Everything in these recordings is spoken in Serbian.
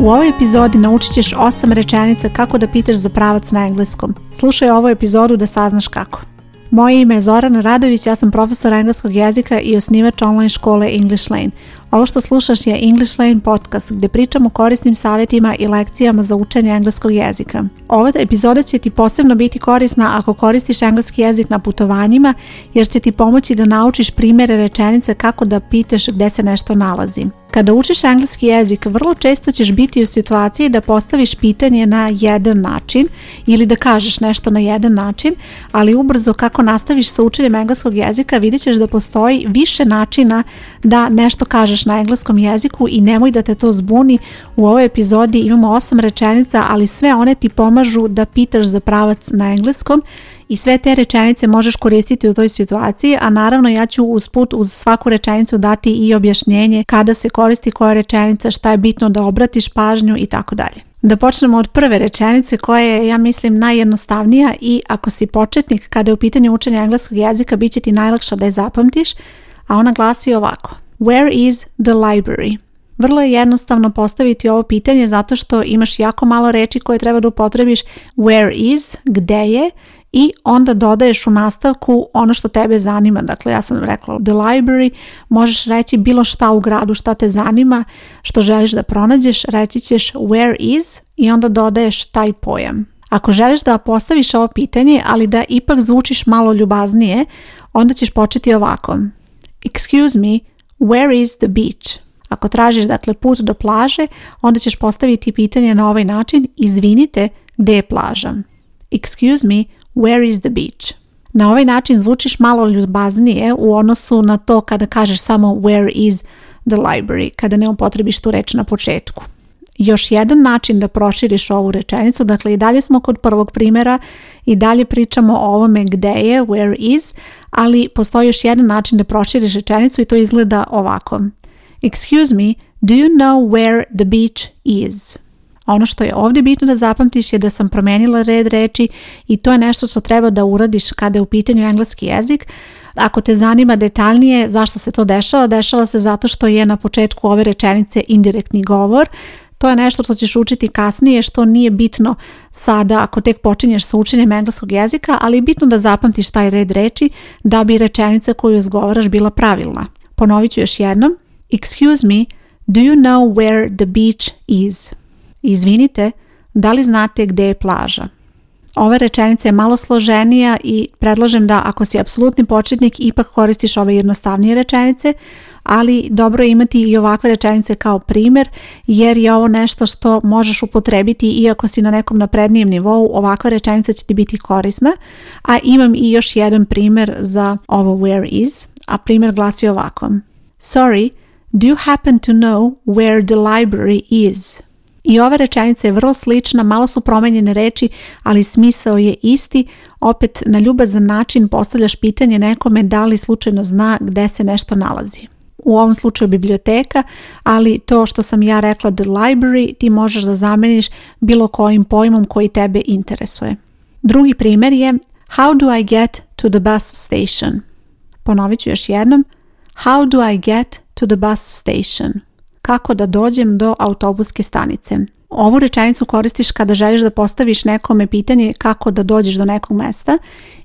U ovoj epizodi naučit ćeš 8 rečenica kako da pitaš za pravac na engleskom. Slušaj ovu epizodu da saznaš kako. Moje ime je Zoran Radović, ja sam profesor engleskog jezika i osnivač online škole English Lane. Ovo što slušaš je English Lane podcast gdje pričam o korisnim savjetima i lekcijama za učenje engleskog jezika. Ova epizoda će ti posebno biti korisna ako koristiš engleski jezik na putovanjima jer će ti pomoći da naučiš primjere rečenice kako da pitaš gdje se nešto nalazi. Kada učiš engleski jezik, vrlo često ćeš biti u situaciji da postaviš pitanje na jedan način ili da kažeš nešto na jedan način, ali ubrzo kako nastaviš sa učenjem engleskog jezika vidjet ćeš da postoji više načina da nešto kažeš na engleskom jeziku i nemoj da te to zbuni. U ovoj epizodi imamo 8 rečenica, ali sve one ti pomažu da pitaš za pravac na engleskom i sve te rečenice možeš koristiti u toj situaciji, a naravno ja ću usput uz svaku rečenicu dati i objašnjenje kada se koristi koja rečenica, šta je bitno da obratiš pažnju i tako dalje. Da počnemo od prve rečenice koja je, ja mislim, najjednostavnija i ako si početnik kada je u pitanju učenja engleskog jezika, bit će ti najlakša da je zapamtiš, a ona glasi ovako. Where is the library? Vrlo je jednostavno postaviti ovo pitanje zato što imaš jako malo reči koje treba da upotrebiš where is, gde je i onda dodaješ u nastavku ono što tebe zanima. Dakle, ja sam rekla the library, možeš reći bilo šta u gradu šta te zanima, što želiš da pronađeš, reći ćeš where is i onda dodaješ taj pojam. Ako želiš da postaviš ovo pitanje, ali da ipak zvučiš malo ljubaznije, onda ćeš početi ovako. Excuse me, where is the beach? Ako tražiš dakle put do plaže, onda ćeš postaviti pitanje na ovaj način izvinite gdje je plaža. Excuse me, Where is the beach? Na ovaj način zvučiš malo ljubaznije u odnosu na to kada kažeš samo where is the library, kada ne upotrebiš tu reč na početku. Još jedan način da proširiš ovu rečenicu, dakle i dalje smo kod prvog primjera i dalje pričamo o ovome gde je, where is, ali postoji još jedan način da proširiš rečenicu i to izgleda ovako. Excuse me, do you know where the beach is? Ono što je ovdje bitno da zapamtiš je da sam promijenila red reči i to je nešto što treba da uradiš kada je u pitanju engleski jezik. Ako te zanima detaljnije zašto se to dešava, dešava se zato što je na početku ove rečenice indirektni govor. To je nešto što ćeš učiti kasnije što nije bitno sada ako tek počinješ sa učenjem engleskog jezika, ali je bitno da zapamtiš taj red reči da bi rečenica koju izgovaraš bila pravilna. Ponovit ću još jednom. Excuse me, do you know where the beach is? Izvinite, da li znate gdje je plaža? Ova rečenica je malo složenija i predlažem da ako si apsolutni početnik ipak koristiš ove jednostavnije rečenice, ali dobro je imati i ovakve rečenice kao primjer jer je ovo nešto što možeš upotrebiti ako si na nekom naprednijem nivou, ovakva rečenica će ti biti korisna. A imam i još jedan primjer za ovo where is, a primjer glasi ovako. Sorry, do you happen to know where the library is? I ova rečenica je vrlo slična, malo su promenjene reči, ali smisao je isti. Opet na ljubazan način postavljaš pitanje nekome da li slučajno zna gde se nešto nalazi. U ovom slučaju biblioteka, ali to što sam ja rekla the library ti možeš da zameniš bilo kojim pojmom koji tebe interesuje. Drugi primjer je how do I get to the bus station? Ponovit ću još jednom. How do I get to the bus station? kako da dođem do autobuske stanice. Ovu rečenicu koristiš kada želiš da postaviš nekome pitanje kako da dođeš do nekog mesta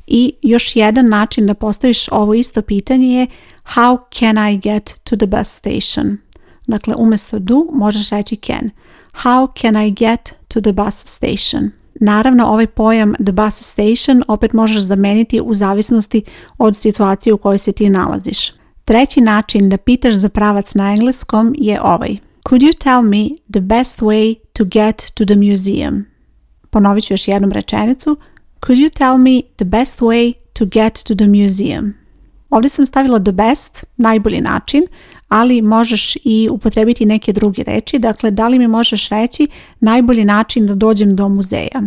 i još jedan način da postaviš ovo isto pitanje je how can I get to the bus station? Dakle, umjesto do možeš reći can. How can I get to the bus station? Naravno, ovaj pojam the bus station opet možeš zameniti u zavisnosti od situacije u kojoj se ti nalaziš. Treći način da pitaš za pravac na engleskom je ovaj. Could you tell me the best way to get to the museum? Ponovit ću još jednom rečenicu. Could you tell me the best way to get to the museum? Ovdje sam stavila the best, najbolji način, ali možeš i upotrebiti neke druge reči. Dakle, da li mi možeš reći najbolji način da dođem do muzeja?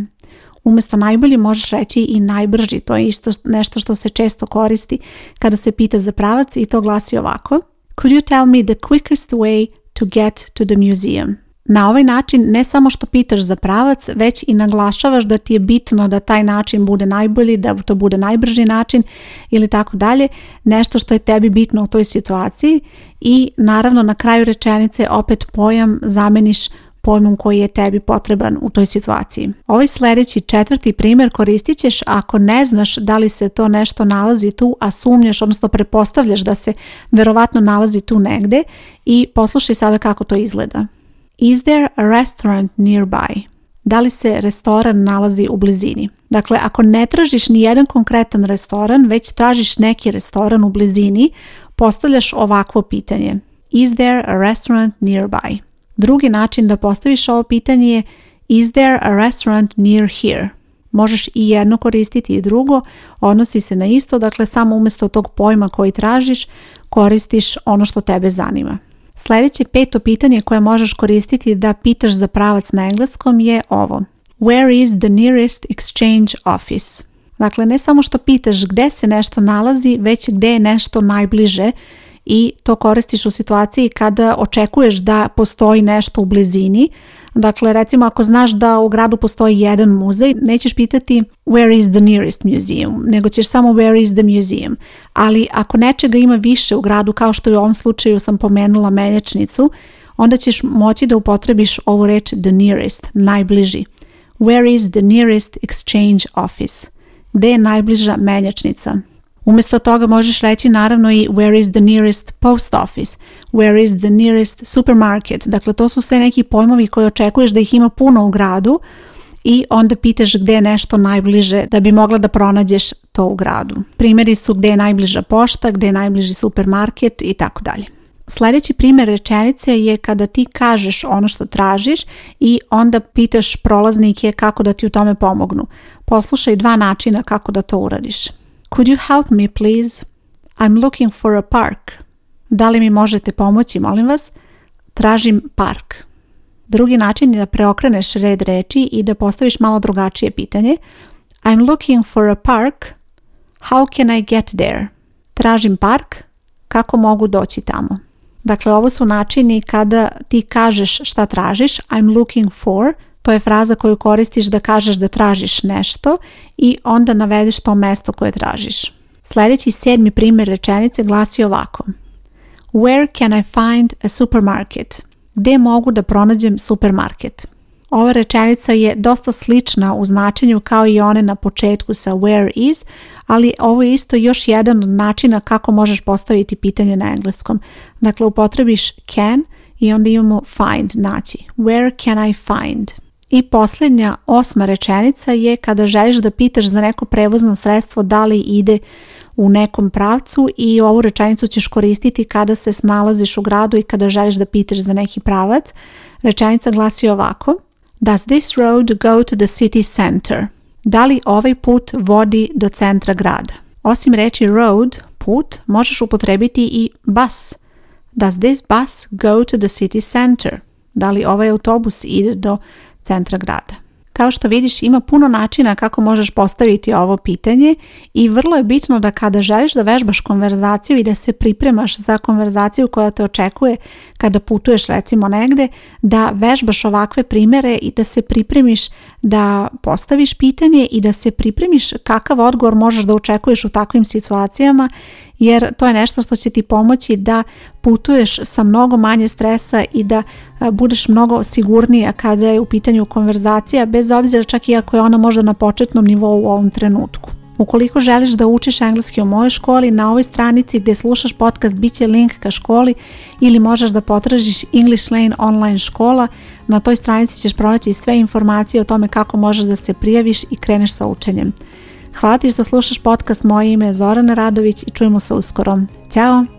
Umjesto najbolji možeš reći i najbrži. To je isto nešto što se često koristi kada se pita za pravac i to glasi ovako. Could you tell me the quickest way to get to the museum? Na ovaj način ne samo što pitaš za pravac, već i naglašavaš da ti je bitno da taj način bude najbolji, da to bude najbrži način ili tako dalje, nešto što je tebi bitno u toj situaciji i naravno na kraju rečenice opet pojam zameniš pojmom koji je tebi potreban u toj situaciji. Ovaj sljedeći četvrti primjer koristit ćeš ako ne znaš da li se to nešto nalazi tu, a sumnjaš, odnosno prepostavljaš da se verovatno nalazi tu negde i poslušaj sada kako to izgleda. Is there a restaurant nearby? Da li se restoran nalazi u blizini? Dakle, ako ne tražiš ni jedan konkretan restoran, već tražiš neki restoran u blizini, postavljaš ovakvo pitanje. Is there a restaurant nearby? Drugi način da postaviš ovo pitanje je Is there a restaurant near here? Možeš i jedno koristiti i drugo, odnosi se na isto, dakle samo umjesto tog pojma koji tražiš koristiš ono što tebe zanima. Sljedeće peto pitanje koje možeš koristiti da pitaš za pravac na engleskom je ovo. Where is the nearest exchange office? Dakle, ne samo što pitaš gdje se nešto nalazi, već gdje je nešto najbliže, i to koristiš u situaciji kada očekuješ da postoji nešto u blizini. Dakle, recimo ako znaš da u gradu postoji jedan muzej, nećeš pitati where is the nearest museum, nego ćeš samo where is the museum. Ali ako nečega ima više u gradu, kao što je u ovom slučaju sam pomenula menjačnicu, onda ćeš moći da upotrebiš ovu reč the nearest, najbliži. Where is the nearest exchange office? Gde je najbliža menjačnica? Umjesto toga možeš reći naravno i where is the nearest post office, where is the nearest supermarket. Dakle, to su sve neki pojmovi koje očekuješ da ih ima puno u gradu i onda pitaš gdje je nešto najbliže da bi mogla da pronađeš to u gradu. Primjeri su gdje je najbliža pošta, gdje je najbliži supermarket i tako dalje. Sljedeći primjer rečenice je kada ti kažeš ono što tražiš i onda pitaš prolaznike kako da ti u tome pomognu. Poslušaj dva načina kako da to uradiš. Could you help me please? I'm looking for a park. Da li mi možete pomoći, molim vas? Tražim park. Drugi način je da preokreneš red reči i da postaviš malo drugačije pitanje. I'm looking for a park. How can I get there? Tražim park. Kako mogu doći tamo? Dakle, ovo su načini kada ti kažeš šta tražiš. I'm looking for to je fraza koju koristiš da kažeš da tražiš nešto i onda navedeš to mesto koje tražiš. Sljedeći sedmi primjer rečenice glasi ovako. Where can I find a supermarket? Gdje mogu da pronađem supermarket? Ova rečenica je dosta slična u značenju kao i one na početku sa where is, ali ovo je isto još jedan od načina kako možeš postaviti pitanje na engleskom. Dakle, upotrebiš can i onda imamo find, naći. Where can I find? I posljednja osma rečenica je kada želiš da pitaš za neko prevozno sredstvo da li ide u nekom pravcu i ovu rečenicu ćeš koristiti kada se snalaziš u gradu i kada želiš da pitaš za neki pravac. Rečenica glasi ovako. Does this road go to the city center? Da li ovaj put vodi do centra grada? Osim reći road, put, možeš upotrebiti i bus. Does this bus go to the city center? Da li ovaj autobus ide do centra grada. Kao što vidiš ima puno načina kako možeš postaviti ovo pitanje i vrlo je bitno da kada želiš da vežbaš konverzaciju i da se pripremaš za konverzaciju koja te očekuje kada putuješ recimo negde, da vežbaš ovakve primere i da se pripremiš da postaviš pitanje i da se pripremiš kakav odgovor možeš da očekuješ u takvim situacijama jer to je nešto što će ti pomoći da putuješ sa mnogo manje stresa i da e, budeš mnogo sigurnija kada je u pitanju konverzacija bez obzira čak i ako je ona možda na početnom nivou u ovom trenutku. Ukoliko želiš da učiš engleski u mojoj školi, na ovoj stranici gdje slušaš podcast bit će link ka školi ili možeš da potražiš English Lane online škola. Na toj stranici ćeš pronaći sve informacije o tome kako možeš da se prijaviš i kreneš sa učenjem. Hvala ti što slušaš podcast. Moje ime je Zorana Radović i čujemo se uskoro. Ćao!